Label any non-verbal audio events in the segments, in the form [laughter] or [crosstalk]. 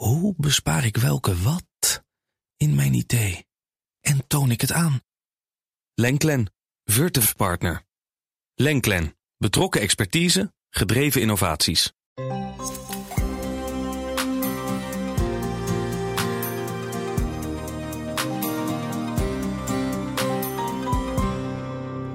Hoe bespaar ik welke wat in mijn idee? En toon ik het aan? Lenklen, Virtuf Partner. Lenklen, betrokken expertise, gedreven innovaties.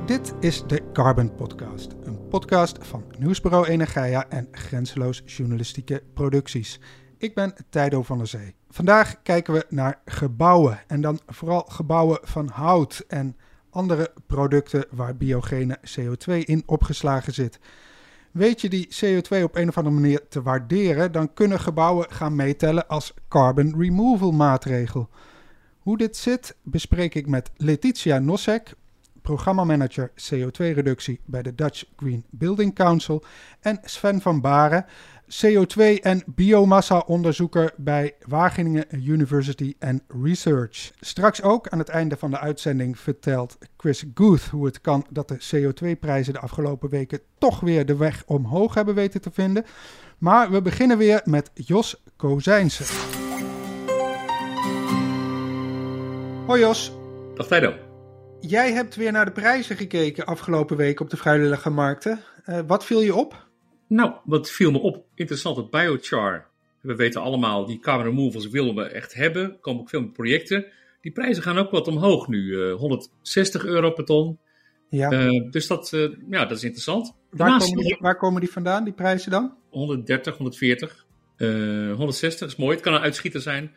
Dit is de Carbon Podcast, een podcast van Nieuwsbureau Energia en Grenzeloos Journalistieke Producties. Ik ben Tijdo van der Zee. Vandaag kijken we naar gebouwen en dan vooral gebouwen van hout en andere producten waar biogene CO2 in opgeslagen zit. Weet je die CO2 op een of andere manier te waarderen, dan kunnen gebouwen gaan meetellen als carbon removal maatregel. Hoe dit zit bespreek ik met Letitia Nosek, programmamanager CO2-reductie bij de Dutch Green Building Council, en Sven van Baren, CO2 en biomassa-onderzoeker bij Wageningen University and Research. Straks ook aan het einde van de uitzending vertelt Chris Guth hoe het kan dat de CO2-prijzen de afgelopen weken toch weer de weg omhoog hebben weten te vinden. Maar we beginnen weer met Jos Kozijnse. Hoi Jos. Dag Tijdo. Jij hebt weer naar de prijzen gekeken afgelopen week op de vrijwillige markten. Uh, wat viel je op? Nou, wat viel me op? Interessant, het biochar. We weten allemaal, die carbon removals willen we echt hebben. Er komen ook veel meer projecten. Die prijzen gaan ook wat omhoog nu. Uh, 160 euro per ton. Ja. Uh, dus dat, uh, ja, dat is interessant. Waar komen, die, waar komen, die, vandaan, die prijzen dan? 130, 140. 160 is mooi. Het kan een uitschieter zijn.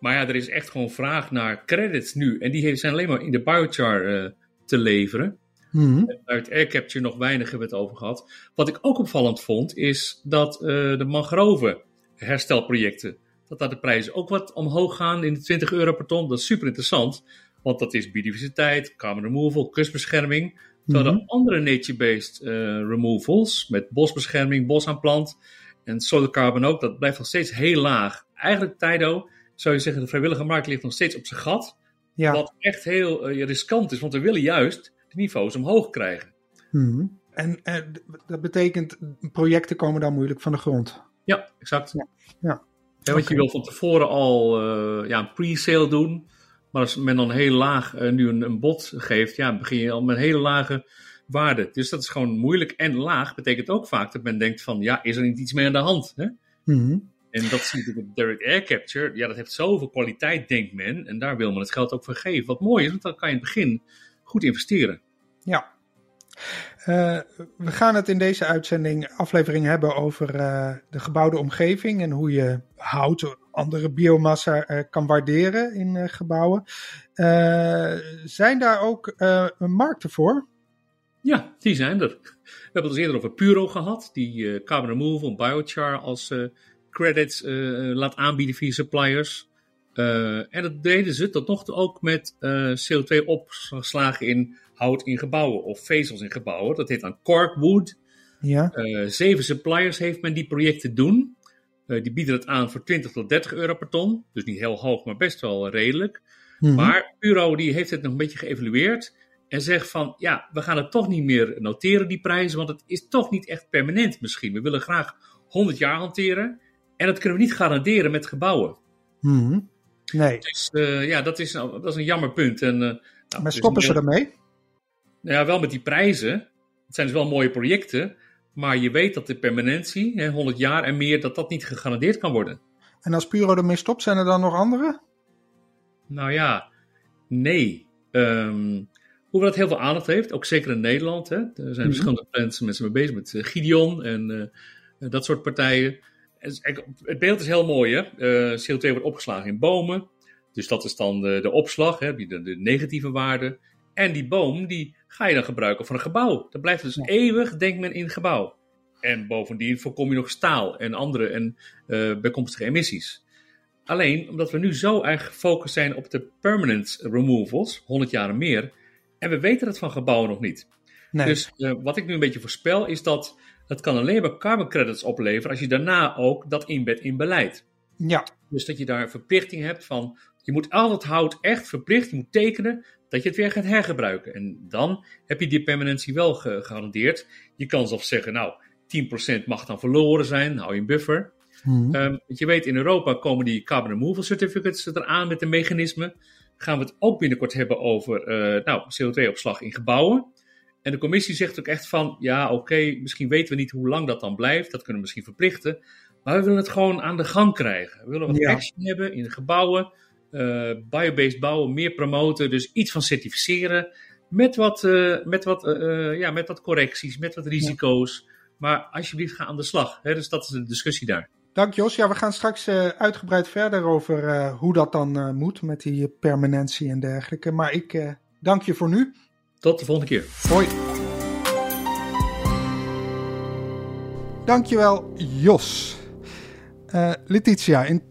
Maar ja, er is echt gewoon vraag naar credits nu. En die zijn alleen maar in de biochar te leveren. Mm-hmm. Uit air capture nog weinig hebben we het over gehad. Wat ik ook opvallend vond, is dat uh, de mangrove herstelprojecten, dat daar de prijzen ook wat omhoog gaan in de 20 euro per ton. Dat is super interessant, want dat is biodiversiteit, carbon removal, kustbescherming. Terwijl de andere nature-based uh, removals, met bosbescherming, bosaanplant en solar carbon ook, dat blijft nog steeds heel laag. Eigenlijk, Tijdo, zou je zeggen, de vrijwillige markt ligt nog steeds op zijn gat. Ja. Wat echt heel uh, riskant is, want we willen juist niveaus omhoog krijgen. Hmm. En uh, dat betekent, projecten komen dan moeilijk van de grond? Ja, exact. Ja. ja. ja want je wil van tevoren al uh, ja, een pre-sale doen. Maar als men dan heel laag nu een, een bod geeft, ja, begin je al met een hele lage waarde. Dus dat is gewoon moeilijk. En laag betekent ook vaak dat men denkt van, ja, is er niet iets meer aan de hand? Hè? Hmm. En dat zie je op direct air capture. Ja, dat heeft zoveel kwaliteit, denkt men. En daar wil men het geld ook voor geven. Wat mooi is, want dan kan je in het begin goed investeren. Ja. Uh, we gaan het in deze uitzending, aflevering hebben over uh, de gebouwde omgeving en hoe je hout, andere biomassa uh, kan waarderen in gebouwen. zijn daar ook markten voor? Ja, die zijn er. We hebben het al eerder over Puro gehad, die carbon removal, biochar als credits laat aanbieden via suppliers. En dat deden ze tot nog toe ook met uh, CO2 opgeslagen in hout in gebouwen of vezels in gebouwen. Dat heet dan Corkwood. Ja. zeven suppliers heeft men die projecten doen. die bieden het aan voor 20 tot 30 euro per ton. Dus niet heel hoog, maar best wel redelijk. Mm-hmm. Maar Puro die heeft het nog een beetje geëvalueerd. En zegt van, ja, we gaan het toch niet meer noteren, die prijzen. Want het is toch niet echt permanent misschien. We willen graag 100 jaar hanteren. En dat kunnen we niet garanderen met gebouwen. Hmm. Nee. Dus uh, ja, dat is, dat is een jammer punt. En, nou, maar stoppen ze ermee? Nou ja, wel met die prijzen. Het zijn dus wel mooie projecten. Maar je weet dat de permanentie, hè, 100 jaar en meer, dat dat niet gegarandeerd kan worden. En als Puro ermee stopt, zijn er dan nog andere? Nou ja, nee. Um, hoewel het heel veel aandacht heeft, ook zeker in Nederland. Hè. Er zijn mm-hmm. verschillende mensen mee bezig met uh, Gideon en dat soort partijen het beeld is heel mooi, hè? Uh, CO2 wordt opgeslagen in bomen. Dus dat is dan de, de opslag, hè? De, de, negatieve waarde. En die boom, die ga je dan gebruiken voor een gebouw. Dat blijft dus eeuwig, denkt men, in het gebouw. En bovendien voorkom je nog staal en andere en, uh, bijkomstige emissies. Alleen, omdat we nu zo erg gefocust zijn op de permanent removals, 100 jaar en meer, en we weten het van gebouwen nog niet. Nee. Dus uh, wat ik nu een beetje voorspel is dat dat kan alleen maar carbon credits opleveren als je daarna ook dat inbedt in beleid. Ja. Dus dat je daar een verplichting hebt van, je moet al dat hout echt verplicht, je moet tekenen dat je het weer gaat hergebruiken. En dan heb je die permanentie wel gegarandeerd. Je kan zelfs zeggen, nou, 10% mag dan verloren zijn, hou je een buffer. Mm je weet, in Europa komen die carbon removal certificates eraan met een mechanisme. Gaan we het ook binnenkort hebben over nou, CO2-opslag in gebouwen. En de commissie zegt ook echt van, ja oké, misschien weten we niet hoe lang dat dan blijft. Dat kunnen we misschien verplichten. Maar we willen het gewoon aan de gang krijgen. We willen wat action hebben in de gebouwen. Uh, biobased bouwen, meer promoten. Dus iets van certificeren. Met wat, uh, met wat, uh, ja, met wat correcties, met wat risico's. Maar alsjeblieft, ga aan de slag. Hè? Dus dat is de discussie daar. Dank Jos. Ja, we gaan straks uitgebreid verder over hoe dat dan moet met die permanentie en dergelijke. Maar ik dank je voor nu. Tot de volgende keer. Hoi. Dankjewel, Jos. Letitia, in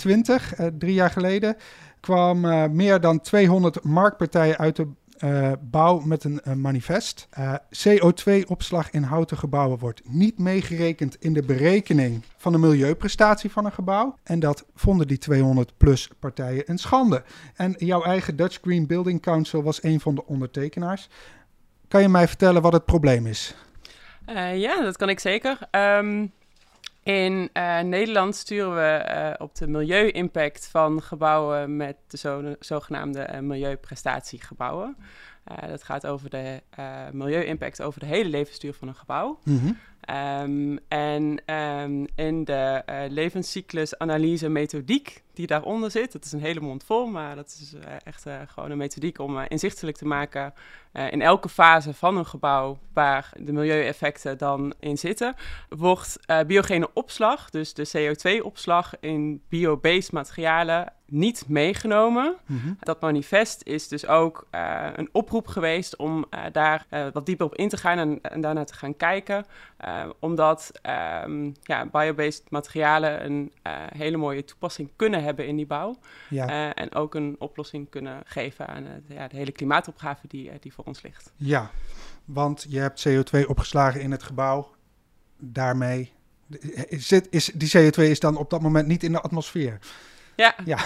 2020, uh, drie jaar geleden, kwam uh, meer dan 200 marktpartijen uit de uh, bouw met een manifest. Uh, CO2-opslag in houten gebouwen wordt niet meegerekend in de berekening van de milieuprestatie van een gebouw. En dat vonden die 200 plus partijen een schande. En jouw eigen Dutch Green Building Council was een van de ondertekenaars. Kan je mij vertellen wat het probleem is? ja, dat kan ik zeker. Um... In uh, Nederland sturen we uh, op de milieu-impact van gebouwen met de zo zogenaamde uh, milieuprestatiegebouwen. dat gaat over de milieu-impact over de hele levensduur van een gebouw. Mm -hmm. um, en um, in de levenscyclusanalyse methodiek die daaronder zit, dat is een hele mond vol, maar dat is echt gewoon een methodiek om inzichtelijk te maken uh, in elke fase van een gebouw waar de milieueffecten dan in zitten, wordt uh, biogene opslag, dus de CO2-opslag in biobased materialen, niet meegenomen. Mm -hmm. Dat manifest is dus ook uh, een oproep geweest om daar wat dieper op in te gaan en, en daarna te gaan kijken. omdat um, ja, biobased materialen een hele mooie toepassing kunnen hebben in die bouw. Ja. en ook een oplossing kunnen geven aan ja, de hele klimaatopgave die, die voor ons ligt. Ja, want je hebt CO2 opgeslagen in het gebouw. Daarmee zit, is, die CO2 is dan op dat moment niet in de atmosfeer. Ja. ja.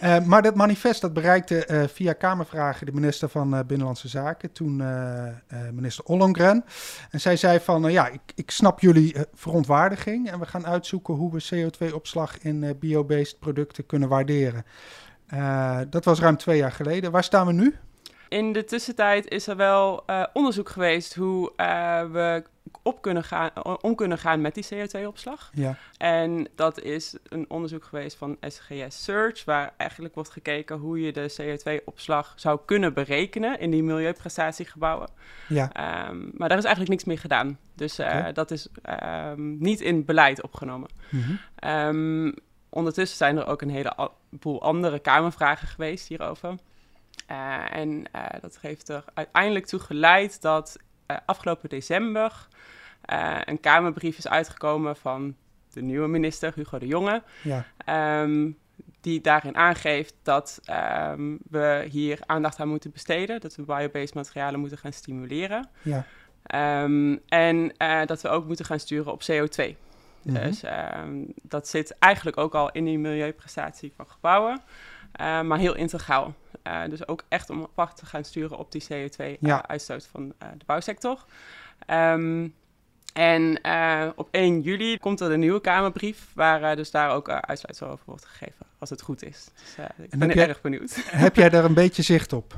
uh, [laughs] maar dat manifest dat bereikte uh, via Kamervragen de minister van uh, Binnenlandse Zaken, toen minister Ollongren. En zij zei van, ja, ik, ik snap jullie verontwaardiging en we gaan uitzoeken hoe we CO2-opslag in biobased producten kunnen waarderen. dat was ruim twee jaar geleden. Waar staan we nu? In de tussentijd is er wel uh, onderzoek geweest hoe uh, we op kunnen gaan, om kunnen gaan met die CO2-opslag. Ja. En dat is een onderzoek geweest van SGS Search, waar eigenlijk wordt gekeken hoe je de CO2-opslag zou kunnen berekenen in die milieuprestatiegebouwen. Ja. Um, maar daar is eigenlijk niks mee gedaan. Dus uh, okay. dat is um, niet in beleid opgenomen. Mm -hmm. um, ondertussen zijn er ook een heleboel andere Kamervragen geweest hierover. Uh, en uh, dat heeft er uiteindelijk toe geleid dat uh, afgelopen december een Kamerbrief is uitgekomen van de nieuwe minister Hugo de Jonge. Ja. Um, die daarin aangeeft dat um, we hier aandacht aan moeten besteden. Dat we biobased materialen moeten gaan stimuleren. Ja. Um, en dat we ook moeten gaan sturen op CO2. Mm -hmm. Dus dat zit eigenlijk ook al in die milieuprestatie van gebouwen. Uh, maar heel integraal. Uh, dus ook echt om apart te gaan sturen op die CO2-uitstoot ja. uh, van de bouwsector. Um, en op 1 juli komt er een nieuwe Kamerbrief, waar dus daar ook uitsluitsel over wordt gegeven, als het goed is. Dus ik ben jij, erg benieuwd. [laughs] Heb jij daar een beetje zicht op?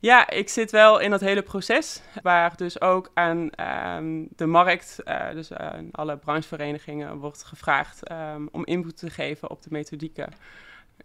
Ja, ik zit wel in dat hele proces, waar dus ook aan um, de markt, uh, dus aan alle brancheverenigingen, wordt gevraagd um, om input te geven op de methodieken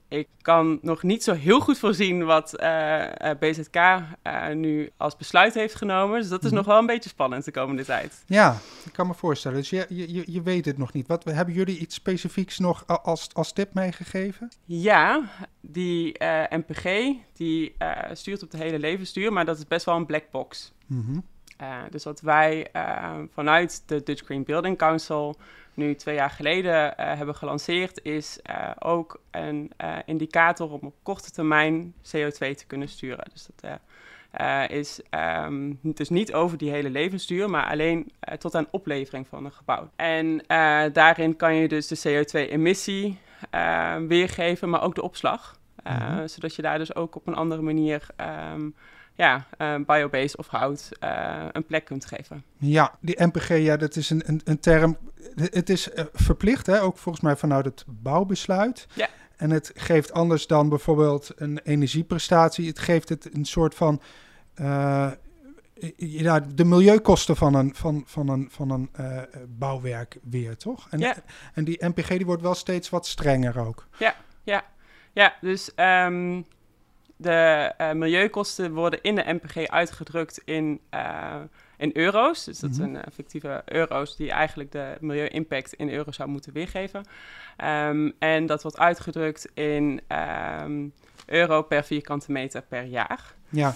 ik kan nog niet zo heel goed voorzien wat uh, BZK uh, nu als besluit heeft genomen. Dus dat is mm nog wel een beetje spannend de komende tijd. Ja, ik kan me voorstellen. Dus je, je, je weet het nog niet. Wat, hebben jullie iets specifieks nog als, als tip meegegeven? Ja, die uh, MPG die stuurt op de hele levensduur, maar dat is best wel een black box. Mm -hmm. dus wat wij vanuit de Dutch Green Building Council nu twee jaar geleden uh, hebben gelanceerd, is uh, ook een uh, indicator om op korte termijn CO2 te kunnen sturen. Dus dat is um, dus niet over die hele levensduur, maar alleen tot aan oplevering van een gebouw. En daarin kan je dus de CO2-emissie weergeven, maar ook de opslag. Mm -hmm. Zodat je daar dus ook op een andere manier um, ja, biobased of hout een plek kunt geven. Ja, die MPG, ja, dat is een, een, een term. Het is verplicht, hè, ook volgens mij vanuit het bouwbesluit. Ja. En het geeft anders dan bijvoorbeeld een energieprestatie. Het geeft het een soort van ja, de milieukosten van een, van, van een, van een uh, bouwwerk weer, toch? En, ja. en die MPG die wordt wel steeds wat strenger ook. Ja, ja. ja dus um, de uh, milieukosten worden in de MPG uitgedrukt in, uh, in euro's. Dus dat mm -hmm. zijn fictieve euro's die eigenlijk de milieu-impact in euro zou moeten weergeven. Um, en dat wordt uitgedrukt in um, euro per vierkante meter per jaar. Ja.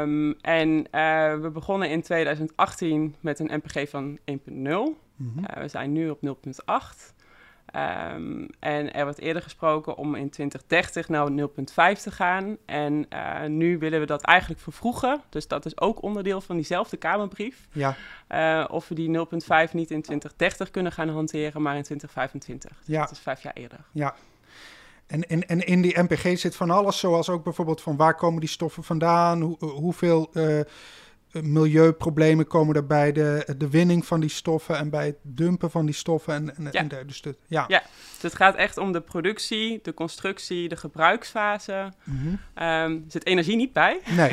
Um, en uh, we begonnen in 2018 met een MPG van 1.0. Mm -hmm. uh, we zijn nu op 0.8. Um, en er werd eerder gesproken om in 2030 naar 0.5 te gaan. En uh, nu willen we dat eigenlijk vervroegen. Dus dat is ook onderdeel van diezelfde Kamerbrief. Ja. of we die 0.5 niet in 2030 kunnen gaan hanteren, maar in 2025. Ja. Dat is vijf jaar eerder. Ja. En, en, en in die MPG zit van alles, zoals ook bijvoorbeeld van waar komen die stoffen vandaan, hoe, hoeveel uh, milieuproblemen komen er bij de, de winning van die stoffen en bij het dumpen van die stoffen. En, en, ja. en de, dus de, ja. ja, dus het gaat echt om de productie, de constructie, de gebruiksfase. Mm -hmm. um, er zit energie niet bij. Nee.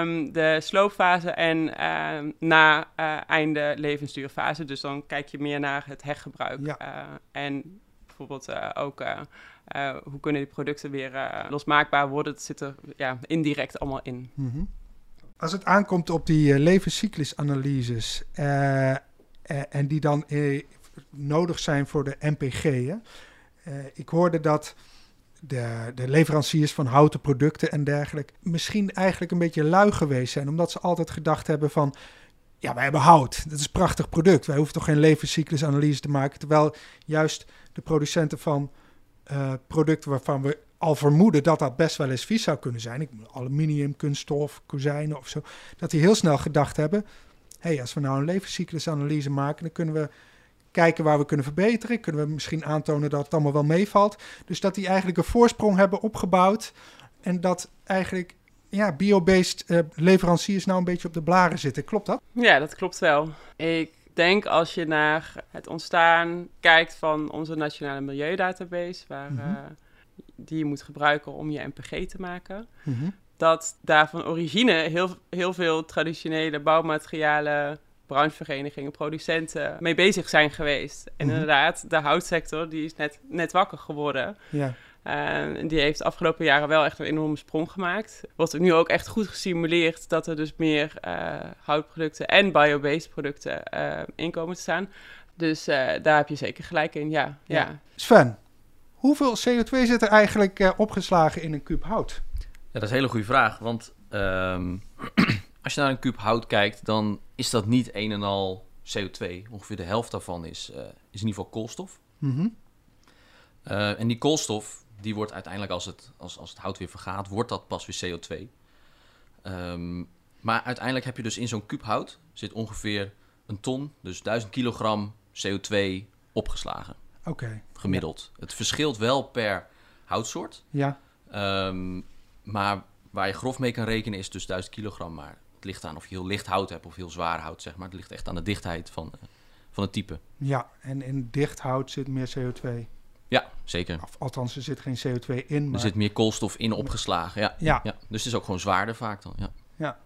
um, [laughs] de sloopfase en uh, na uh, einde levensduurfase. Dus dan kijk je meer naar het hergebruik. Ja. Uh, en bijvoorbeeld uh, ook hoe kunnen die producten weer losmaakbaar worden. Dat zit er ja, indirect allemaal in. Mm -hmm. Als het aankomt op die levenscyclusanalyses en die dan nodig zijn voor de MPG. Hè? ik hoorde dat de, de leveranciers van houten producten en dergelijke misschien eigenlijk een beetje lui geweest zijn. Omdat ze altijd gedacht hebben van ja, wij hebben hout. Dat is een prachtig product. Wij hoeven toch geen levenscyclusanalyse te maken. Terwijl juist de producenten van producten waarvan we al vermoeden dat dat best wel eens vies zou kunnen zijn. Ik, aluminium, kunststof, kozijnen of zo. Dat die heel snel gedacht hebben. Hé, hey, als we nou een levenscyclusanalyse maken, dan kunnen we kijken waar we kunnen verbeteren. Kunnen we misschien aantonen dat het allemaal wel meevalt. Dus dat die eigenlijk een voorsprong hebben opgebouwd. En dat eigenlijk ja, biobased uh, leveranciers nou een beetje op de blaren zitten. Klopt dat? Ja, dat klopt wel. Ik denk als je naar het ontstaan kijkt van onze nationale milieudatabase, waar, mm -hmm. Die je moet gebruiken om je MPG te maken, mm -hmm. dat daar van origine heel, heel veel traditionele bouwmaterialen, brancheverenigingen, producenten mee bezig zijn geweest. En Mhm. inderdaad, de houtsector die is net, net wakker geworden. Ja. Uh, die heeft de afgelopen jaren wel echt een enorme sprong gemaakt. Wordt nu ook echt goed gestimuleerd dat er dus meer uh, houtproducten en biobased producten uh, in komen te staan. Dus uh, daar heb je zeker gelijk in, ja. ja. ja. Sven, hoeveel CO2 zit er eigenlijk uh, opgeslagen in een kuub hout? Ja, dat is een hele goede vraag. Want um, [clears throat] als je naar een kuub hout kijkt, dan is dat niet een en al CO2. Ongeveer de helft daarvan is, uh, is in ieder geval koolstof. Mm -hmm. uh, en die koolstof, die wordt uiteindelijk, als het, als, als het hout weer vergaat, wordt dat pas weer CO2. Um, maar uiteindelijk heb je dus in zo'n kuub hout zit ongeveer een ton, dus 1000 kilogram CO2 opgeslagen. Oké. Okay. Gemiddeld. Ja. Het verschilt wel per houtsoort. Ja. Um, maar waar je grof mee kan rekenen is dus 1000 kilogram. Maar het ligt aan of je heel licht hout hebt of heel zwaar hout, zeg maar. Het ligt echt aan de dichtheid van, uh, van het type. Ja, en in dicht hout zit meer CO2. Ja, zeker. Of, althans, er zit geen CO2 in. Maar... Er zit meer koolstof in opgeslagen, ja. ja. ja. Dus het is ook gewoon zwaarder vaak dan, ja. Ja.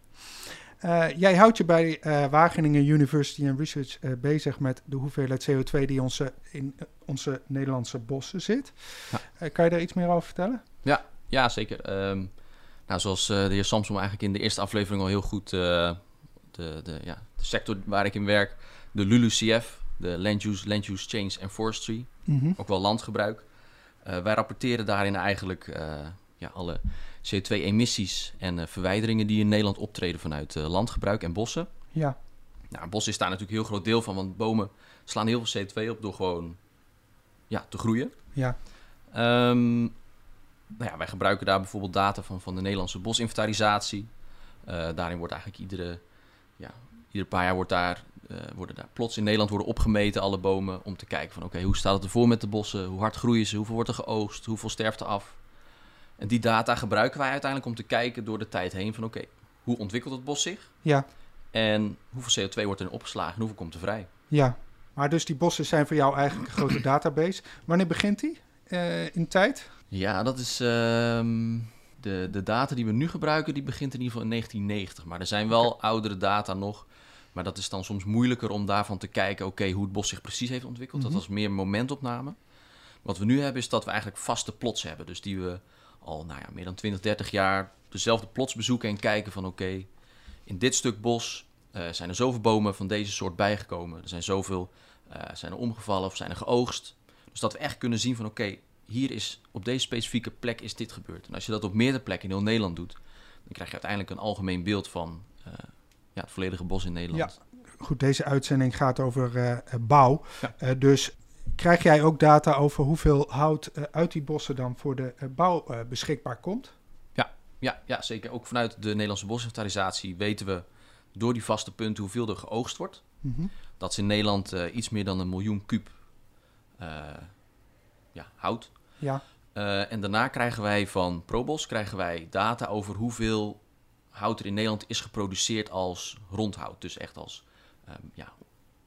Uh, jij houdt je bij uh, Wageningen University and Research bezig met de hoeveelheid CO2 die onze, in onze Nederlandse bossen zit. Ja. kan je daar iets meer over vertellen? Ja, ja zeker. Um, nou, zoals de heer Samsom eigenlijk in de eerste aflevering al heel goed de, de, ja, de sector waar ik in werk, de LULUCF, de Land Use, Land Use Change and Forestry, mm -hmm. ook wel landgebruik. wij rapporteren daarin eigenlijk ja, alle CO2-emissies en uh, verwijderingen die in Nederland optreden vanuit landgebruik en bossen. Ja. Nou, bos is daar natuurlijk een heel groot deel van, want bomen slaan heel veel CO2 op door gewoon ja, te groeien. Ja. Um, nou ja, wij gebruiken daar bijvoorbeeld data van, van de Nederlandse bosinventarisatie. Uh, daarin wordt eigenlijk iedere, ja, ieder paar jaar wordt daar, worden daar plots in Nederland worden opgemeten, alle bomen, om te kijken van oké, okay, hoe staat het ervoor met de bossen? Hoe hard groeien ze? Hoeveel wordt er geoogst? Hoeveel sterft er af? En die data gebruiken wij uiteindelijk om te kijken door de tijd heen van oké, hoe ontwikkelt het bos zich? Ja. En hoeveel CO2 wordt er opgeslagen en hoeveel komt er vrij? Ja, maar dus die bossen zijn voor jou eigenlijk een grote database. Wanneer begint die uh, in tijd? Ja, dat is ehm, de, de data die we nu gebruiken, die begint in ieder geval in 1990. Maar er zijn wel oudere data nog. Maar dat is dan soms moeilijker om daarvan te kijken, oké, hoe het bos zich precies heeft ontwikkeld. Dat mhm. was meer momentopname. Wat we nu hebben is dat we eigenlijk vaste plots hebben. Dus die we al nou ja, meer dan 20, 30 jaar dezelfde plots bezoeken en kijken van oké, in dit stuk bos uh, zijn er zoveel bomen van deze soort bijgekomen. Er zijn zoveel uh, zijn er omgevallen of zijn er geoogst. Dus dat we echt kunnen zien van oké, hier is op deze specifieke plek is dit gebeurd. En als je dat op meerdere plekken in heel Nederland doet, dan krijg je uiteindelijk een algemeen beeld van uh, ja, het volledige bos in Nederland. Ja, goed, deze uitzending gaat over bouw. Ja. dus krijg jij ook data over hoeveel hout uit die bossen dan voor de bouw beschikbaar komt? Ja, ja, ja, zeker. Ook vanuit de Nederlandse bosinventarisatie weten we door die vaste punten hoeveel er geoogst wordt. Mhm. Dat is in Nederland uh, iets meer dan een miljoen kuub uh, ja, hout. Ja. Uh, en daarna krijgen wij van ProBos krijgen wij data over hoeveel hout er in Nederland is geproduceerd als rondhout. Dus echt als um, ja,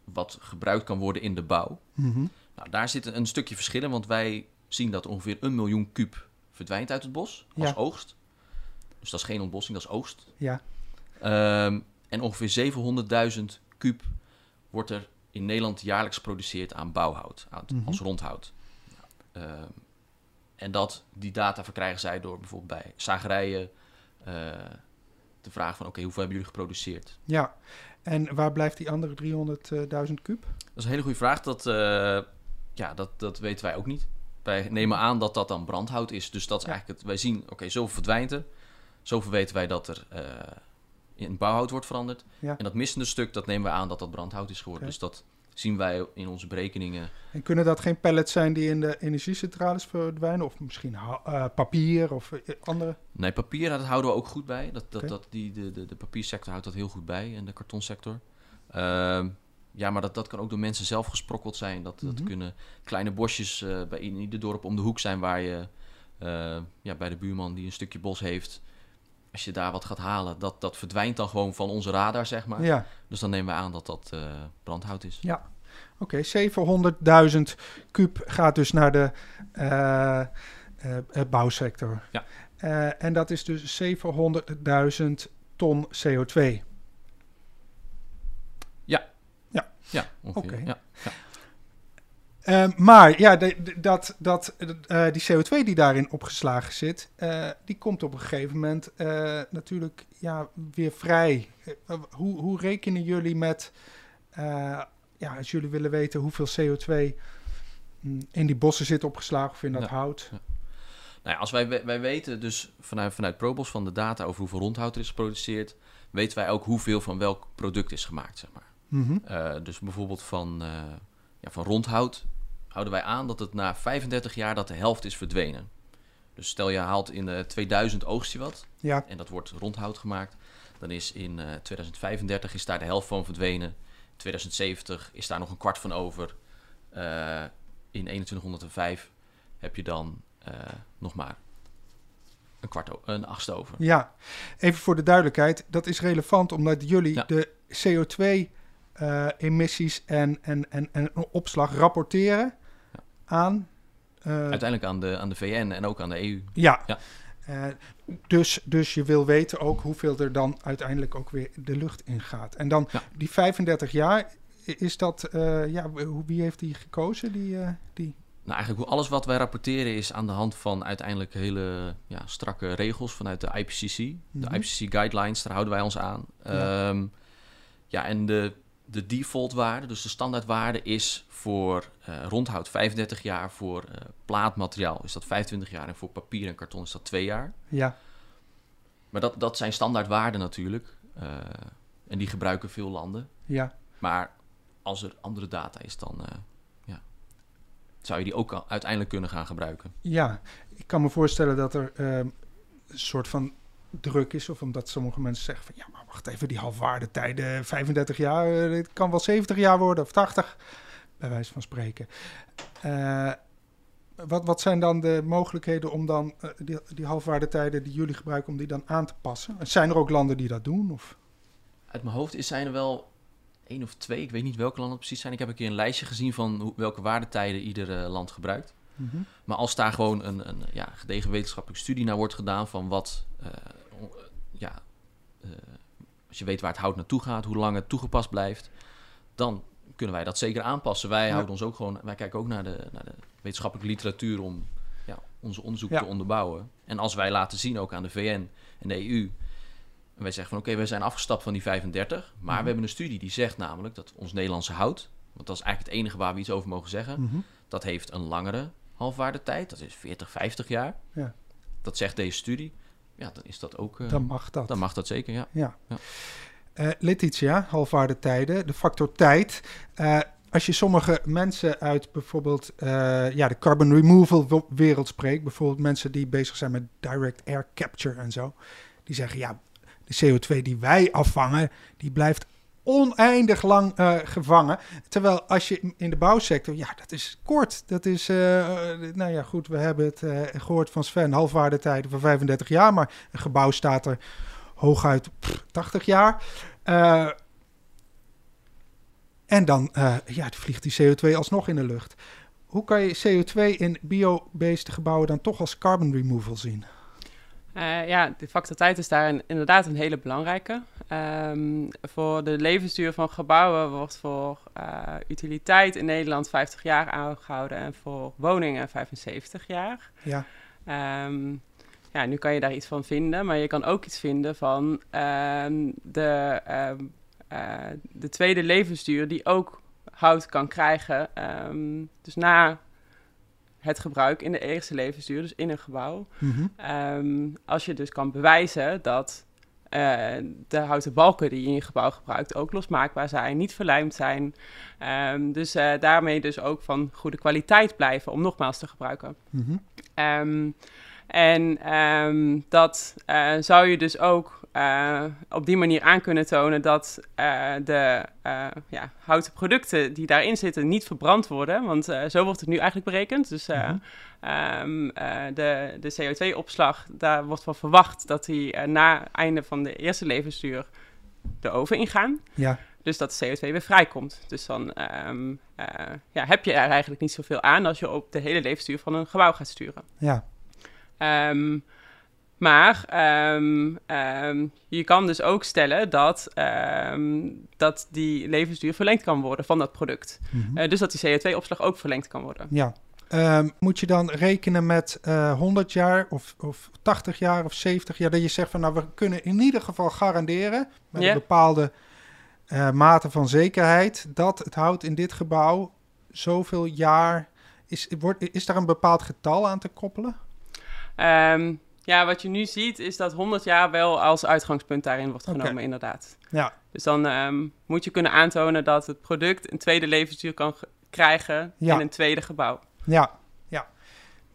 wat gebruikt kan worden in de bouw. Mm nou, daar zit een stukje verschillen, want wij zien dat ongeveer een miljoen kuub verdwijnt uit het bos als ja. oogst. Dus dat is geen ontbossing, dat is oogst. Ja. Um, en ongeveer 700.000 kuub wordt er in Nederland jaarlijks geproduceerd aan bouwhout, mhm. als rondhout. Uh, en dat, die data verkrijgen zij door bijvoorbeeld bij zagerijen uh, te vragen van oké, hoeveel hebben jullie geproduceerd? Ja, en waar blijft die andere 300.000 kuub? Dat is een hele goede vraag. Dat, uh, ja, dat, dat weten wij ook niet. Wij nemen aan dat dat dan brandhout is. Dus dat is eigenlijk het. Wij zien, oké, zoveel verdwijnt er. Zoveel weten wij dat er in bouwhout wordt veranderd. En dat missende stuk, dat nemen we aan dat dat brandhout is geworden. Dus dat zien wij in onze berekeningen. En kunnen dat geen pellets zijn die in de energiecentrales verdwijnen? Of misschien uh, papier of eh, andere? Nee, papier dat houden we ook goed bij. Dat, dat, dat, die, de, de, de papiersector houdt dat heel goed bij en de kartonsector. Uh, ja, maar dat, dat kan ook door mensen zelf gesprokkeld zijn. Dat, dat mhm. kunnen kleine bosjes uh, bij in ieder dorp om de hoek zijn waar je ja, bij de buurman die een stukje bos heeft als je daar wat gaat halen, dat, dat verdwijnt dan gewoon van onze radar, zeg maar. Ja. Dus dan nemen we aan dat dat uh, brandhout is. Ja, oké. Okay. 700.000 kuub gaat dus naar de uh, uh, bouwsector. Ja. en dat is dus 700.000 ton CO2. Ja. Ja. Ja, Oké. Ja. ja. Uh, maar ja, de, dat, dat, uh, die CO2 die daarin opgeslagen zit, uh, die komt op een gegeven moment natuurlijk ja, weer vrij. hoe, hoe rekenen jullie met, ja, als jullie willen weten hoeveel CO2 mm, in die bossen zit opgeslagen of in dat hout? Ja. Nou ja, als wij, wij weten dus vanuit, vanuit ProBos van de data over hoeveel rondhout er is geproduceerd, weten wij ook hoeveel van welk product is gemaakt, zeg maar. Mm -hmm. dus bijvoorbeeld van ja, van rondhout houden wij aan dat het na 35 jaar dat de helft is verdwenen. Dus stel je haalt in uh, 2000 oogst je wat ja. en dat wordt rondhout gemaakt. Dan is in uh, 2035 is daar de helft van verdwenen. In 2070 is daar nog een kwart van over. Uh, in 2105 heb je dan nog maar een kwart, een achtste over. Ja, even voor de duidelijkheid. Dat is relevant omdat jullie ja. de CO2 uh, emissies en, en, en, en opslag rapporteren. Aan. Uh, Uiteindelijk aan de, aan de VN en ook aan de EU. Ja. ja. Uh, dus, dus je wil weten ook hoeveel er dan uiteindelijk ook weer de lucht in gaat. En dan ja. die 35 jaar, is dat, ja, wie heeft die gekozen? Die, die... Nou, eigenlijk alles wat wij rapporteren is aan de hand van uiteindelijk hele ja, strakke regels vanuit de IPCC. Mm -hmm. De IPCC guidelines, daar houden wij ons aan. Ja, um, ja en de de defaultwaarde, dus de standaardwaarde, is voor uh, rondhout 35 jaar. Voor uh, plaatmateriaal is dat 25 jaar. En voor papier en karton is dat 2 jaar. Ja. Maar dat, dat zijn standaardwaarden natuurlijk. Uh, en die gebruiken veel landen. Ja. Maar als er andere data is, dan ja, zou je die ook uiteindelijk kunnen gaan gebruiken. Ja, ik kan me voorstellen dat er een soort van druk is. Of omdat sommige mensen zeggen van ja, maar wacht even, die halfwaardetijden, 35 jaar, het kan wel 70 jaar worden of 80, bij wijze van spreken. Uh, wat, wat zijn dan de mogelijkheden om dan die, die halfwaardetijden die jullie gebruiken, om die dan aan te passen? Zijn er ook landen die dat doen? Of? Uit mijn hoofd is, zijn er wel één of twee, ik weet niet welke landen precies zijn. Ik heb een keer een lijstje gezien van hoe, welke waardetijden ieder land gebruikt. Mhm. Maar als daar gewoon een, een ja, gedegen wetenschappelijke studie naar wordt gedaan van wat, uh, ja, uh, als je weet waar het hout naartoe gaat, hoe lang het toegepast blijft, dan kunnen wij dat zeker aanpassen. Wij houden ons ook gewoon, wij kijken ook naar de, naar de wetenschappelijke literatuur om ja, onze onderzoek te onderbouwen. En als wij laten zien ook aan de VN en de EU en wij zeggen van oké, we zijn afgestapt van die 35. Maar we mhm. hebben een studie die zegt namelijk dat ons Nederlandse hout, want dat is eigenlijk het enige waar we iets over mogen zeggen, mhm. dat heeft een langere halfwaardetijd. Dat is 40, 50 jaar. Ja. Dat zegt deze studie. Ja, dan is dat ook. Uh, dan mag dat. Dan mag dat zeker, ja. ja. ja. Uh, Letitia, halfwaardetijden, de factor tijd. Uh, als je sommige mensen uit bijvoorbeeld ja, de carbon removal wereld spreekt, bijvoorbeeld mensen die bezig zijn met direct air capture en zo, die zeggen ja, de CO2 die wij afvangen, die blijft oneindig lang uh, gevangen. Terwijl als je in de bouwsector, ja, dat is kort. Dat is, uh, nou ja, goed, we hebben het uh, gehoord van Sven, halfwaardetijden van 35 jaar, maar een gebouw staat er hooguit pff, 80 jaar. en dan ja, vliegt die CO2 alsnog in de lucht. Hoe kan je CO2 in bio-based gebouwen dan toch als carbon removal zien? Uh, ja, de factor tijd is daar inderdaad een hele belangrijke. Um, voor de levensduur van gebouwen wordt voor uh, utiliteit in Nederland 50 jaar aangehouden en voor woningen 75 jaar. Ja. Um, ja, nu kan je daar iets van vinden, maar je kan ook iets vinden van um, de, uh, de tweede levensduur die ook hout kan krijgen. dus na het gebruik in de eerste levensduur, dus in een gebouw. Mhm. Ehm, als je dus kan bewijzen dat uh, de houten balken die je in je gebouw gebruikt ook losmaakbaar zijn, niet verlijmd zijn. Um, dus uh, daarmee dus ook van goede kwaliteit blijven om nogmaals te gebruiken. Mm -hmm. en dat uh, zou je dus ook uh, op die manier aan kunnen tonen dat uh, de uh, ja, houten producten die daarin zitten niet verbrand worden. Want zo wordt het nu eigenlijk berekend. Dus mm um, de, de CO2-opslag, daar wordt van verwacht dat die na het einde van de eerste levensduur de oven ingaan. Ja. Dus dat de CO2 weer vrijkomt. Dus dan um, ja, heb je er eigenlijk niet zoveel aan als je op de hele levensduur van een gebouw gaat sturen. Ja. Um, maar um, um, je kan dus ook stellen dat, um, dat die levensduur verlengd kan worden van dat product. Mm -hmm. uh, dus dat die CO2-opslag ook verlengd kan worden. Ja. moet je dan rekenen met uh, eh, 100 jaar of, of 80 jaar of 70 jaar? Dat je zegt van nou, we kunnen in ieder geval garanderen met yeah. een bepaalde uh, mate van zekerheid dat het hout in dit gebouw zoveel jaar. Is, wordt, is daar een bepaald getal aan te koppelen? Um, ja, wat je nu ziet is dat 100 jaar wel als uitgangspunt daarin wordt genomen, inderdaad. Ja. Dus dan um, moet je kunnen aantonen dat het product een tweede levensduur kan krijgen in een tweede gebouw. Ja, ja.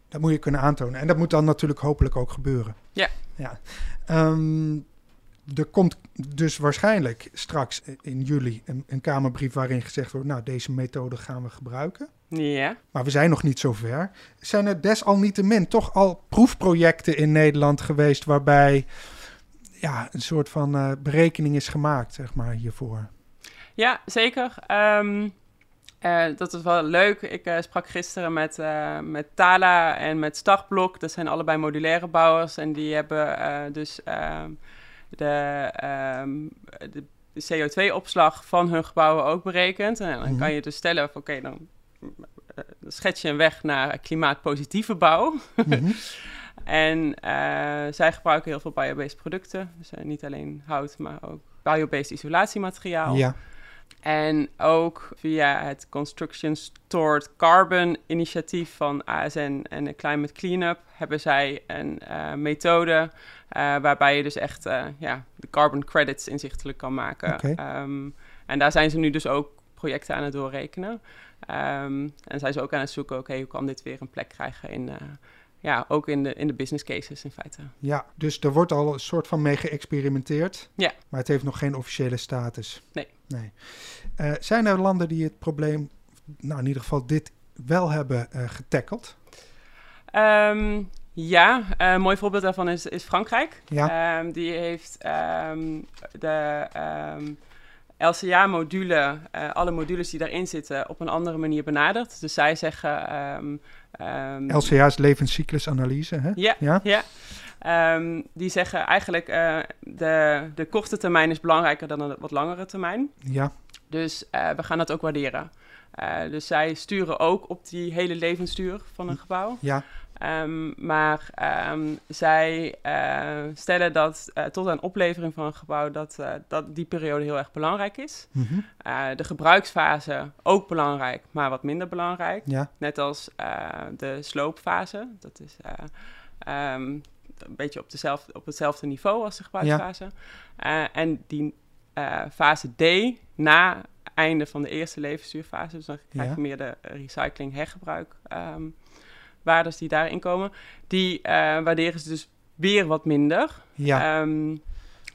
Dat moet je kunnen aantonen. En dat moet dan natuurlijk hopelijk ook gebeuren. Ja. ja. Um, er komt dus waarschijnlijk straks in juli een, een, Kamerbrief waarin gezegd wordt: Nou, deze methode gaan we gebruiken. Ja. Maar we zijn nog niet zo ver. Zijn er desalniettemin toch al proefprojecten in Nederland geweest waarbij ja, een soort van uh, berekening is gemaakt, zeg maar, hiervoor? Ja, zeker. Um, uh, dat is wel leuk. Ik uh, sprak gisteren met, met Tala en met Startblok. Dat zijn allebei modulaire bouwers. En die hebben dus ehm, de, um, de CO2-opslag van hun gebouwen ook berekend. En dan mhm. kan je dus stellen van oké, dan schets je een weg naar klimaatpositieve bouw. Mhm. [laughs] en uh, zij gebruiken heel veel biobased producten. Dus uh, niet alleen hout, maar ook biobased isolatiemateriaal. Ja. En ook via het Construction Stored Carbon initiatief van ASN en de Climate Cleanup hebben zij een uh, methode waarbij je dus echt ja, de carbon credits inzichtelijk kan maken. Okay. Um, en daar zijn ze nu dus ook projecten aan het doorrekenen. Um, en zijn ze ook aan het zoeken, oké, okay, hoe kan dit weer een plek krijgen in, ja, ook in de, in de business cases in feite. Ja, dus er wordt al een soort van mee geëxperimenteerd. Ja. Maar het heeft nog geen officiële status. Nee. nee. Uh, zijn er landen die het probleem, nou in ieder geval dit wel hebben uh, getackeld? Ehm, ja, een mooi voorbeeld daarvan is, is Frankrijk. Ja. Um, die heeft um, de LCA-module, uh, alle modules die daarin zitten, op een andere manier benaderd. Dus zij zeggen... Um, um, LCA is levenscyclusanalyse, hè? Ja, ja. ja. Um, die zeggen eigenlijk uh, de, de korte termijn is belangrijker dan een wat langere termijn. Ja. Dus uh, we gaan dat ook waarderen. Dus zij sturen ook op die hele levensduur van een gebouw. Ja. Um, maar um, zij uh, stellen dat uh, tot aan oplevering van een gebouw dat, uh, dat die periode heel erg belangrijk is. Mm -hmm. de gebruiksfase ook belangrijk, maar wat minder belangrijk. Ja. Net als de sloopfase. Dat is um, een beetje op, dezelfde, op hetzelfde niveau als de gebruiksfase. Ja. en die fase D, na einde van de eerste levensduurfase, dus dan krijg je ja. meer de recycling hergebruik waardes die daarin komen, die uh, waarderen ze dus weer wat minder. Ja. Um,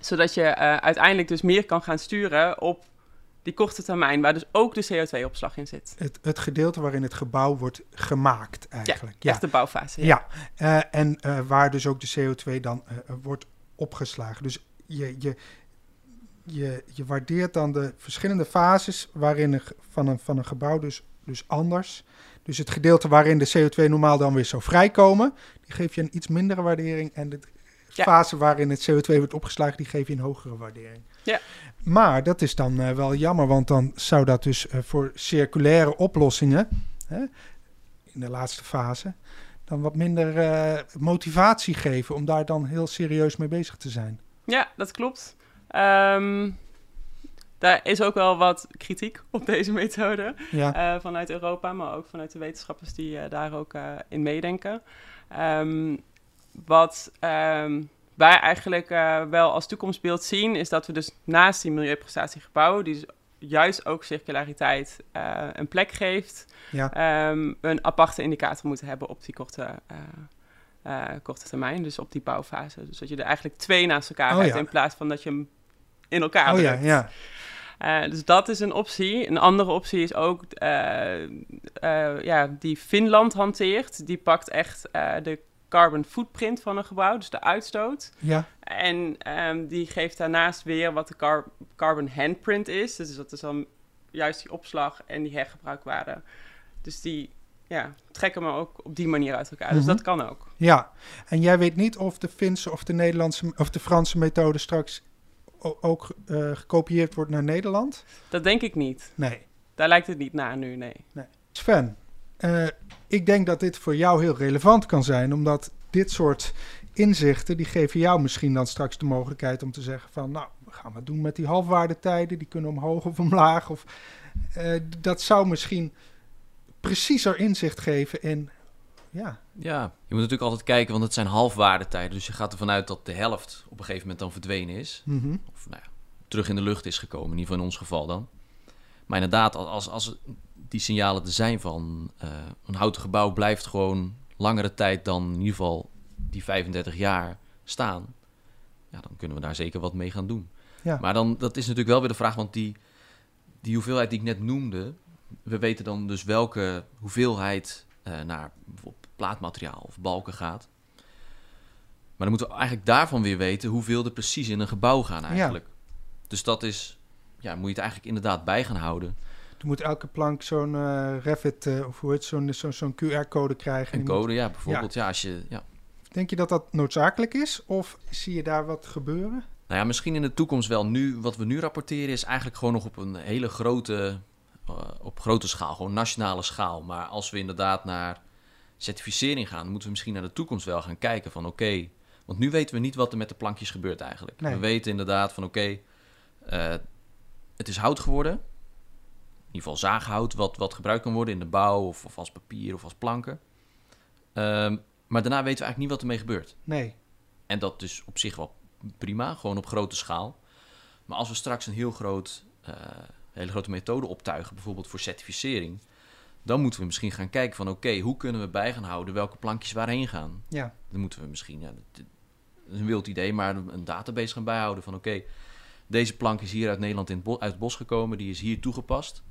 zodat je uh, uiteindelijk dus meer kan gaan sturen op die korte termijn, waar dus ook de CO2-opslag in zit. Het, het, gedeelte waarin het gebouw wordt gemaakt eigenlijk. Ja, echt de bouwfase. Ja, ja. Uh, en waar dus ook de CO2 dan wordt opgeslagen. Dus je, je, je, je waardeert dan de verschillende fases waarin een, van, een, van een gebouw dus, dus anders dus het gedeelte waarin de CO2 normaal dan weer zou vrijkomen, die geef je een iets mindere waardering. En de fase waarin het CO2 wordt opgeslagen, die geef je een hogere waardering. Ja. Maar dat is dan uh, wel jammer, want dan zou dat dus uh, voor circulaire oplossingen, hè, in de laatste fase, dan wat minder uh, motivatie geven om daar dan heel serieus mee bezig te zijn. Ja, dat klopt. Um, daar is ook wel wat kritiek op deze methode ja. uh, vanuit Europa, maar ook vanuit de wetenschappers die uh, daar ook uh, in meedenken. Um, wat um, wij eigenlijk wel als toekomstbeeld zien, is dat we dus naast die milieuprestatiegebouwen, die dus juist ook circulariteit een plek geeft, ja. um, een aparte indicator moeten hebben op die korte uh, korte termijn, dus op die bouwfase. Dus dat je er eigenlijk twee naast elkaar oh, hebt, ja. in plaats van dat je hem in elkaar oh, drukt. Ja, ja. Uh, dus dat is een optie. Een andere optie is ook uh, uh, ja, die Finland hanteert. Die pakt echt de carbon footprint van een gebouw, dus de uitstoot. Ja. En um, die geeft daarnaast weer wat de car carbon handprint is. Dus dat is dan juist die opslag en die hergebruikwaarde. Dus die ja, trekken we ook op die manier uit elkaar. Mm -hmm. Dus dat kan ook. Ja, en jij weet niet of de Finse of de Nederlandse of de Franse methode straks ook uh, gekopieerd wordt naar Nederland? Dat denk ik niet. Nee. Daar lijkt het niet naar nu, nee. nee. Sven, uh, ik denk dat dit voor jou heel relevant kan zijn, omdat dit soort inzichten, die geven jou misschien dan straks de mogelijkheid om te zeggen van, nou, we gaan wat doen met die halfwaardetijden, die kunnen omhoog of omlaag. Of, uh, dat zou misschien preciezer inzicht geven in ja. ja, je moet natuurlijk altijd kijken, want het zijn halfwaardetijden. Dus je gaat ervan uit dat de helft op een gegeven moment dan verdwenen is. Mm -hmm. Of nou ja, terug in de lucht is gekomen, in ieder geval in ons geval dan. Maar inderdaad, als, als die signalen er zijn van uh, een houten gebouw blijft gewoon langere tijd dan in ieder geval die 35 jaar staan. Ja, dan kunnen we daar zeker wat mee gaan doen. Ja. Maar dan, dat is natuurlijk wel weer de vraag, want die, die hoeveelheid die ik net noemde, we weten dan dus welke hoeveelheid uh, naar bijvoorbeeld plaatmateriaal of balken gaat. Maar dan moeten we eigenlijk daarvan weer weten hoeveel er precies in een gebouw gaan eigenlijk. Ja. Dus dat is, ja, moet je het eigenlijk inderdaad bij gaan houden. Dan moet elke plank zo'n uh, Revit, uh, of hoe heet zo'n zo'n zo'n QR-code krijgen. Een code, moet... ja, bijvoorbeeld. Ja. ja. als je, ja. Denk je dat dat noodzakelijk is? Of zie je daar wat gebeuren? Nou ja, misschien in de toekomst wel. Nu, wat we nu rapporteren is eigenlijk gewoon nog op een hele grote, uh, op grote schaal, gewoon nationale schaal. Maar als we inderdaad naar certificering gaan, moeten we misschien naar de toekomst wel gaan kijken van oké, okay, want nu weten we niet wat er met de plankjes gebeurt eigenlijk. Nee. We weten inderdaad van oké, okay, uh, het is hout geworden, in ieder geval zaaghout, wat, wat gebruikt kan worden in de bouw of, of als papier of als planken. Um, maar daarna weten we eigenlijk niet wat ermee gebeurt. Nee. En dat is op zich wel prima, gewoon op grote schaal. Maar als we straks een heel groot, uh, hele grote methode optuigen, bijvoorbeeld voor certificering, dan moeten we misschien gaan kijken van oké, okay, hoe kunnen we bij gaan houden welke plankjes waarheen gaan. Ja. Dan moeten we misschien, ja, dat is een wild idee, maar een database gaan bijhouden van oké, okay, deze plank is hier uit Nederland in het bos, uit het bos gekomen, die is hier toegepast.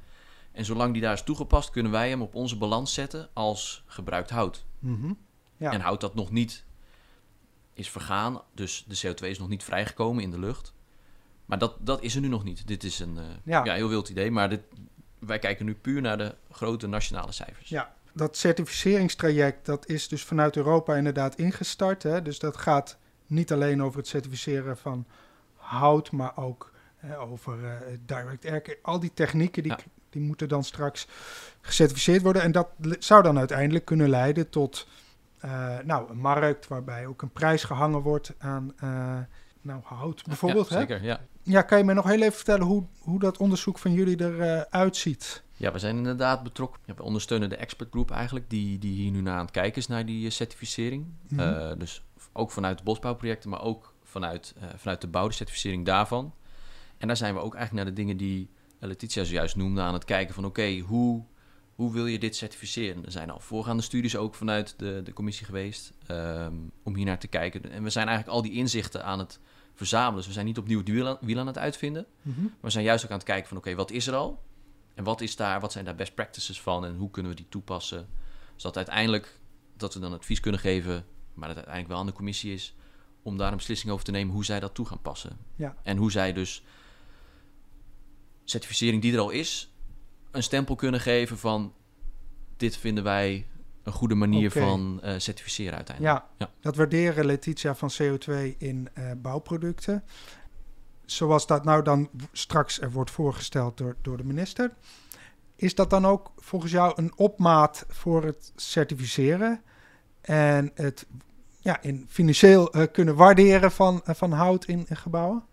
En zolang die daar is toegepast, kunnen wij hem op onze balans zetten als gebruikt hout. Mm -hmm. En hout dat nog niet is vergaan, dus de CO2 is nog niet vrijgekomen in de lucht. Maar dat, dat is er nu nog niet. Dit is een uh, ja. heel wild idee, maar dit, wij kijken nu puur naar de grote nationale cijfers. Ja, dat certificeringstraject dat is dus vanuit Europa inderdaad ingestart. Hè? Dus dat gaat niet alleen over het certificeren van hout, maar ook over uh, direct air. Al die technieken die, die moeten dan straks gecertificeerd worden. En dat zou dan uiteindelijk kunnen leiden tot uh, nou, een markt waarbij ook een prijs gehangen wordt aan uh, nou, hout bijvoorbeeld. Ja, zeker, ja. Ja, kan je me nog heel even vertellen hoe, hoe dat onderzoek van jullie eruit ziet? Ja, we zijn inderdaad betrokken. Ja, we ondersteunen de expertgroep eigenlijk, die, die hier nu naar aan het kijken is naar die certificering. Mm -hmm. dus ook vanuit de bosbouwprojecten, maar ook vanuit, vanuit de bouw, de certificering daarvan. En daar zijn we ook eigenlijk naar de dingen die Letitia zojuist noemde aan het kijken van oké, hoe, hoe wil je dit certificeren? Er zijn al voorgaande studies ook vanuit de, de commissie geweest um, om hier naar te kijken. En we zijn eigenlijk al die inzichten aan het verzamelen. Dus we zijn niet opnieuw het wiel aan, wiel aan het uitvinden. Mm Maar we zijn juist ook aan het kijken van oké, wat is er al? En wat is daar, wat zijn daar best practices van en hoe kunnen we die toepassen? Zodat uiteindelijk dat we dan advies kunnen geven, maar dat uiteindelijk wel aan de commissie is om daar een beslissing over te nemen hoe zij dat toe gaan passen. Ja. En hoe zij dus certificering die er al is, een stempel kunnen geven van dit vinden wij een goede manier van uh, certificeren uiteindelijk. Ja, ja, dat waarderen Letitia van CO2 in uh, bouwproducten. Zoals dat nou dan straks er wordt voorgesteld door, door de minister. Is dat dan ook volgens jou een opmaat voor het certificeren en het ja, in financieel uh, kunnen waarderen van, van hout in, in gebouwen?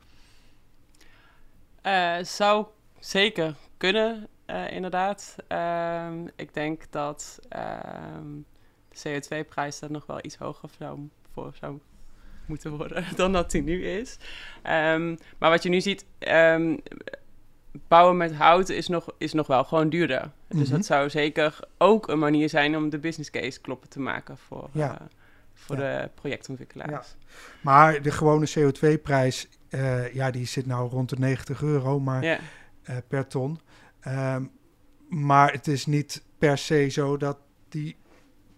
zou Zeker kunnen, uh, inderdaad. Um, ik denk dat um, de CO2-prijs daar nog wel iets hoger zou, voor zou moeten worden [laughs] dan dat die nu is. Um, maar wat je nu ziet, bouwen met hout is nog, is nog wel gewoon duurder. Mm -hmm. Dus dat mhm. zou zeker ook een manier zijn om de business case kloppen te maken voor, ja. uh, voor ja. de projectontwikkelaars. Ja. Maar de gewone CO2-prijs, uh, ja, die zit nou rond de 90 euro. Maar uh, per ton. Um, maar het is niet per se zo dat die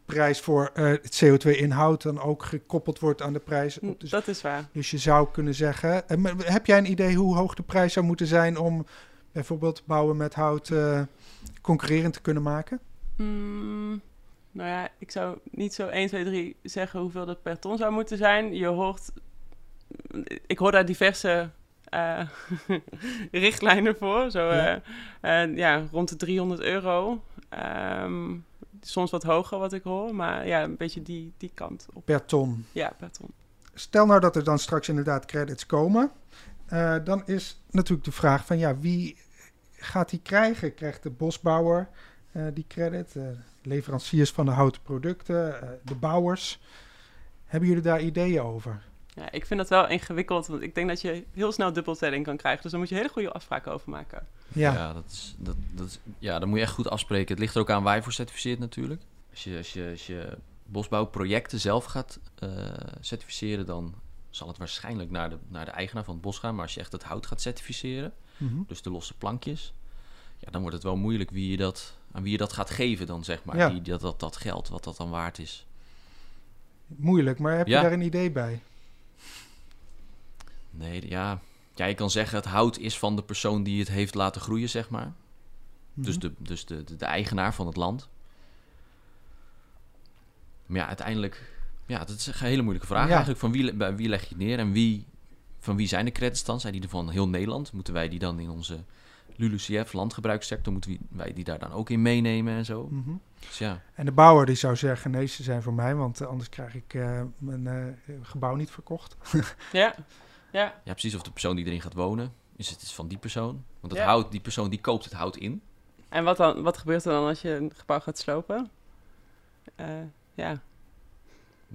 prijs voor uh, het CO2-inhoud dan ook gekoppeld wordt aan de prijs. Dus, dat is waar. Dus je zou kunnen zeggen... Uh, heb jij een idee hoe hoog de prijs zou moeten zijn... om bijvoorbeeld bouwen met hout concurrerend te kunnen maken? Mm, nou ja, ik zou niet zo 1, 2, 3 zeggen hoeveel dat per ton zou moeten zijn. Je hoort... Ik hoor daar diverse uh, [laughs] richtlijnen voor. Zo, ja. Uh, ja. rond de 300 euro. Um, soms wat hoger wat ik hoor, maar ja, een beetje die, die kant op. Per ton? Ja, per ton. Stel nou dat er dan straks inderdaad credits komen. Uh, dan is natuurlijk de vraag van ja, wie gaat die krijgen? Krijgt de bosbouwer die credit? leveranciers van de houten producten? de bouwers? Hebben jullie daar ideeën over? Ja, ik vind dat wel ingewikkeld, want ik denk dat je heel snel dubbeltelling kan krijgen. Dus daar moet je hele goede afspraken over maken. Ja, ja, dat is, dat, dat is, ja dan moet je echt goed afspreken. Het ligt er ook aan waar je voor certificeert natuurlijk. Als je, als je, als je bosbouwprojecten zelf gaat uh, certificeren, dan zal het waarschijnlijk naar de, naar de eigenaar van het bos gaan. Maar als je echt het hout gaat certificeren, mm -hmm. dus de losse plankjes, ja, dan wordt het wel moeilijk wie je dat, aan wie je dat gaat geven dan, zeg maar. Ja. Die, dat, dat, dat geld, wat dat dan waard is. Moeilijk, maar heb je daar een idee bij? Nee, ja. ja, je kan zeggen het hout is van de persoon die het heeft laten groeien, zeg maar. Mm -hmm. Dus, de, dus de, de, de, eigenaar van het land. Maar ja, uiteindelijk... Ja, dat is een hele moeilijke vraag ja. eigenlijk. Van wie, bij wie leg je het neer en wie, van wie zijn de credits dan? Zijn die er van heel Nederland? Moeten wij die dan in onze LULUCF, landgebruikssector, moeten wij die daar dan ook in meenemen en zo? Mm -hmm. dus ja. En de bouwer die zou zeggen, nee, ze zijn voor mij, want anders krijg ik uh, mijn uh, gebouw niet verkocht. ja. [laughs] Ja. ja, precies. Of de persoon die erin gaat wonen, is het is van die persoon. Want het hout, die persoon die koopt het hout in. En wat, dan, wat gebeurt er dan als je een gebouw gaat slopen? Uh, ja.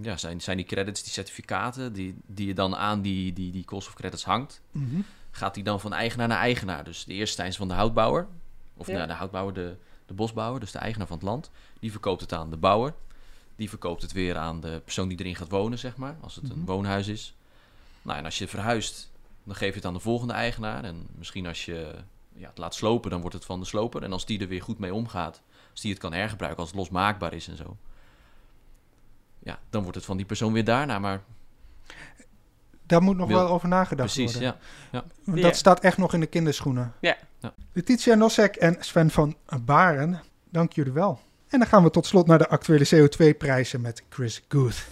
Ja, zijn, zijn die credits, die certificaten, die, die je dan aan die, die, die cost of credits hangt, mm -hmm. gaat die dan van eigenaar naar eigenaar. Dus de eerste zijn van de houtbouwer, of ja. nou, de houtbouwer, de, de bosbouwer, dus de eigenaar van het land. Die verkoopt het aan de bouwer. Die verkoopt het weer aan de persoon die erin gaat wonen, zeg maar, als het mm -hmm. een mhm. woonhuis is. Nou, en als je verhuist, dan geef je het aan de volgende eigenaar. En misschien als je ja, het laat slopen, dan wordt het van de sloper. En als die er weer goed mee omgaat, als die het kan hergebruiken, als het losmaakbaar is en zo. Ja, dan wordt het van die persoon weer daarna. Maar daar moet nog wel over nagedacht Precies, worden. ja. ja. Dat staat echt nog in de kinderschoenen. Ja. ja. Letitia Nosek en Sven van Baren, dank jullie wel. En dan gaan we tot slot naar de actuele CO2-prijzen met Chris Guth.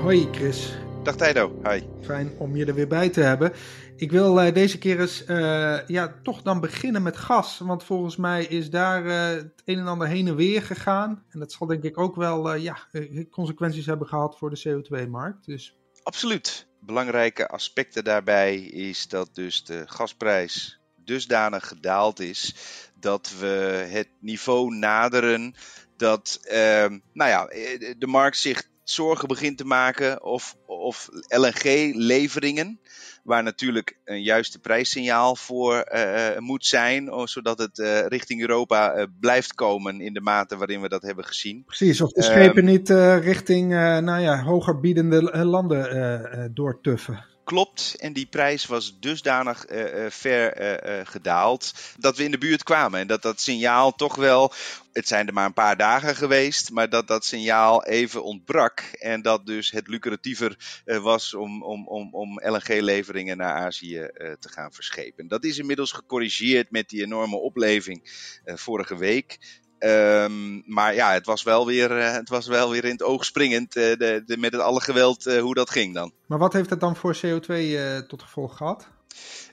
Hoi Chris. Dag Tijdo, hi. Fijn om je er weer bij te hebben. Ik wil uh, deze keer eens uh, ja, toch dan beginnen met gas. Want volgens mij is daar uh, het een en ander heen en weer gegaan. En dat zal denk ik ook wel ja, consequenties hebben gehad voor de CO2-markt. Dus... Absoluut. Belangrijke aspecten daarbij is dat dus de gasprijs dusdanig gedaald is dat we het niveau naderen dat ehm, nou ja, de markt zich zorgen begint te maken of, of LNG-leveringen, waar natuurlijk een juiste prijssignaal voor uh, moet zijn, zodat het uh, richting Europa uh, blijft komen in de mate waarin we dat hebben gezien. Precies, of de schepen niet richting nou ja, hoger biedende landen doortuffen klopt. En die prijs was dusdanig uh, ver uh, gedaald dat we in de buurt kwamen. En dat dat signaal toch wel, het zijn er maar een paar dagen geweest, maar dat dat signaal even ontbrak. En dat dus het lucratiever was om, om, om, om LNG-leveringen naar Azië te gaan verschepen. Dat is inmiddels gecorrigeerd met die enorme opleving vorige week. Um, maar ja, het was wel weer, uh, het was wel weer in het oog springend uh, de, de, met het alle geweld uh, hoe dat ging dan. Maar wat heeft dat dan voor CO2 tot gevolg gehad?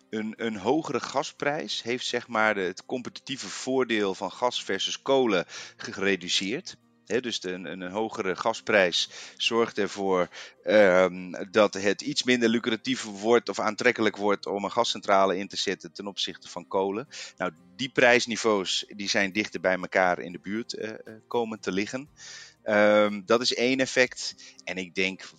Een, een hogere gasprijs heeft zeg maar de, het competitieve voordeel van gas versus kolen gereduceerd dus een, een, hogere gasprijs zorgt ervoor um, dat het iets minder lucratief wordt of aantrekkelijk wordt om een gascentrale in te zetten ten opzichte van kolen. Nou, die prijsniveaus die zijn dichter bij elkaar in de buurt uh, komen te liggen. Um, dat is één effect. En ik denk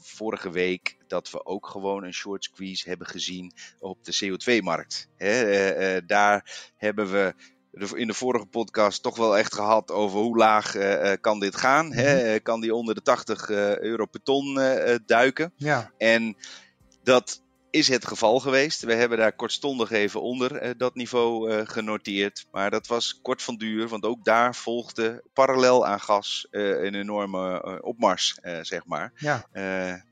vorige week dat we ook gewoon een short squeeze hebben gezien op de CO2-markt. Uh, uh, daar hebben we in de vorige podcast toch wel echt gehad over hoe laag uh, kan dit gaan. Hè? Mhm. Kan die onder de 80 uh, euro per ton uh, duiken? Ja. En dat is het geval geweest. We hebben daar kortstondig even onder dat niveau genoteerd. Maar dat was kort van duur, want ook daar volgde parallel aan gas een enorme opmars, zeg maar. Ja.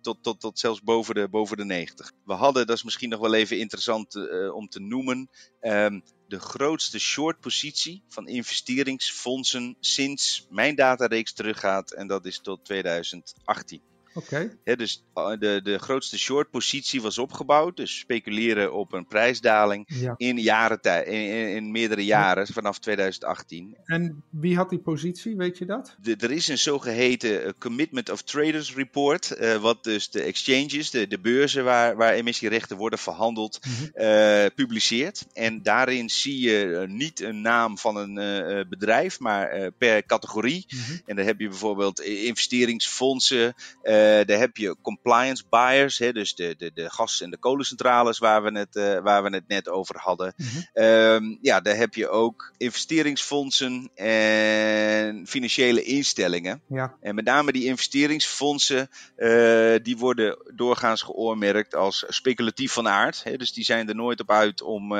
tot, tot, tot zelfs boven de, boven de 90. We hadden, dat is misschien nog wel even interessant om te noemen. Um, de grootste short positie van investeringsfondsen sinds mijn datareeks teruggaat en dat is tot 2018. Oké. Okay. dus de, de grootste short positie was opgebouwd, dus speculeren op een prijsdaling ja. in, jaren in, in, in, meerdere jaren vanaf 2018. En wie had die positie, weet je dat? De, er is een zogeheten Commitment of Traders Report, uh, wat dus de exchanges, de, de beurzen waar, waar emissierechten worden verhandeld, mm -hmm. uh, publiceert. En daarin zie je niet een naam van een bedrijf, maar per categorie. Mm -hmm. En dan heb je bijvoorbeeld investeringsfondsen. Uh, daar heb je compliance buyers, hè, dus de, de, de gas- en de kolencentrales waar we het, uh, waar we het net over hadden. Mhm. Mm -hmm. um, ja, daar heb je ook investeringsfondsen en financiële instellingen. Ja. En met name die investeringsfondsen, uh, die worden doorgaans geoormerkt als speculatief van aard. Hè, dus die zijn er nooit op uit om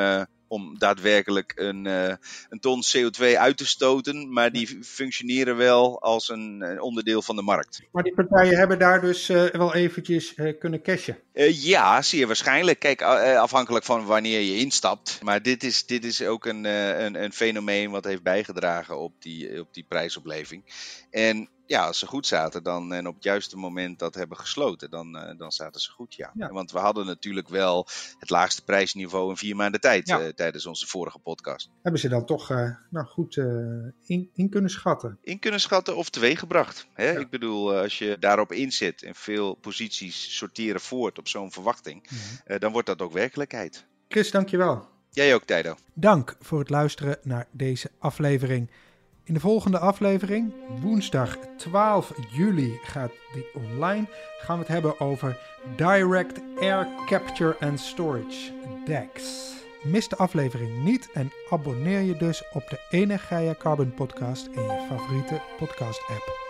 om daadwerkelijk een, uh, een ton CO2 uit te stoten, maar die functioneren wel als een, een, onderdeel van de markt. Maar die partijen hebben daar dus uh, wel eventjes uh, kunnen cashen? ja, zeer waarschijnlijk. Kijk, afhankelijk van wanneer je instapt. Maar dit is, dit is ook een, een, een fenomeen wat heeft bijgedragen op die, op die prijsopleving. En ja, als ze goed zaten dan, en op het juiste moment dat hebben gesloten, dan, uh, dan zaten ze goed, ja. ja. Want we hadden natuurlijk wel het laagste prijsniveau in vier maanden tijd ja. uh, tijdens onze vorige podcast. Hebben ze dan toch uh, nou, goed in, in, kunnen schatten? In kunnen schatten of teweeggebracht. Hè? Ja. Ik bedoel, als je daarop inzet en veel posities sorteren voort op zo'n verwachting, -hmm. dan wordt dat ook werkelijkheid. Chris, dankjewel. Jij ook, Tijdo. Dank voor het luisteren naar deze aflevering. In de volgende aflevering, woensdag 12 juli gaat die online, gaan we het hebben over Direct Air Capture and Storage, DAX. Mis de aflevering niet en abonneer je dus op de Energia Carbon podcast in je favoriete podcast app.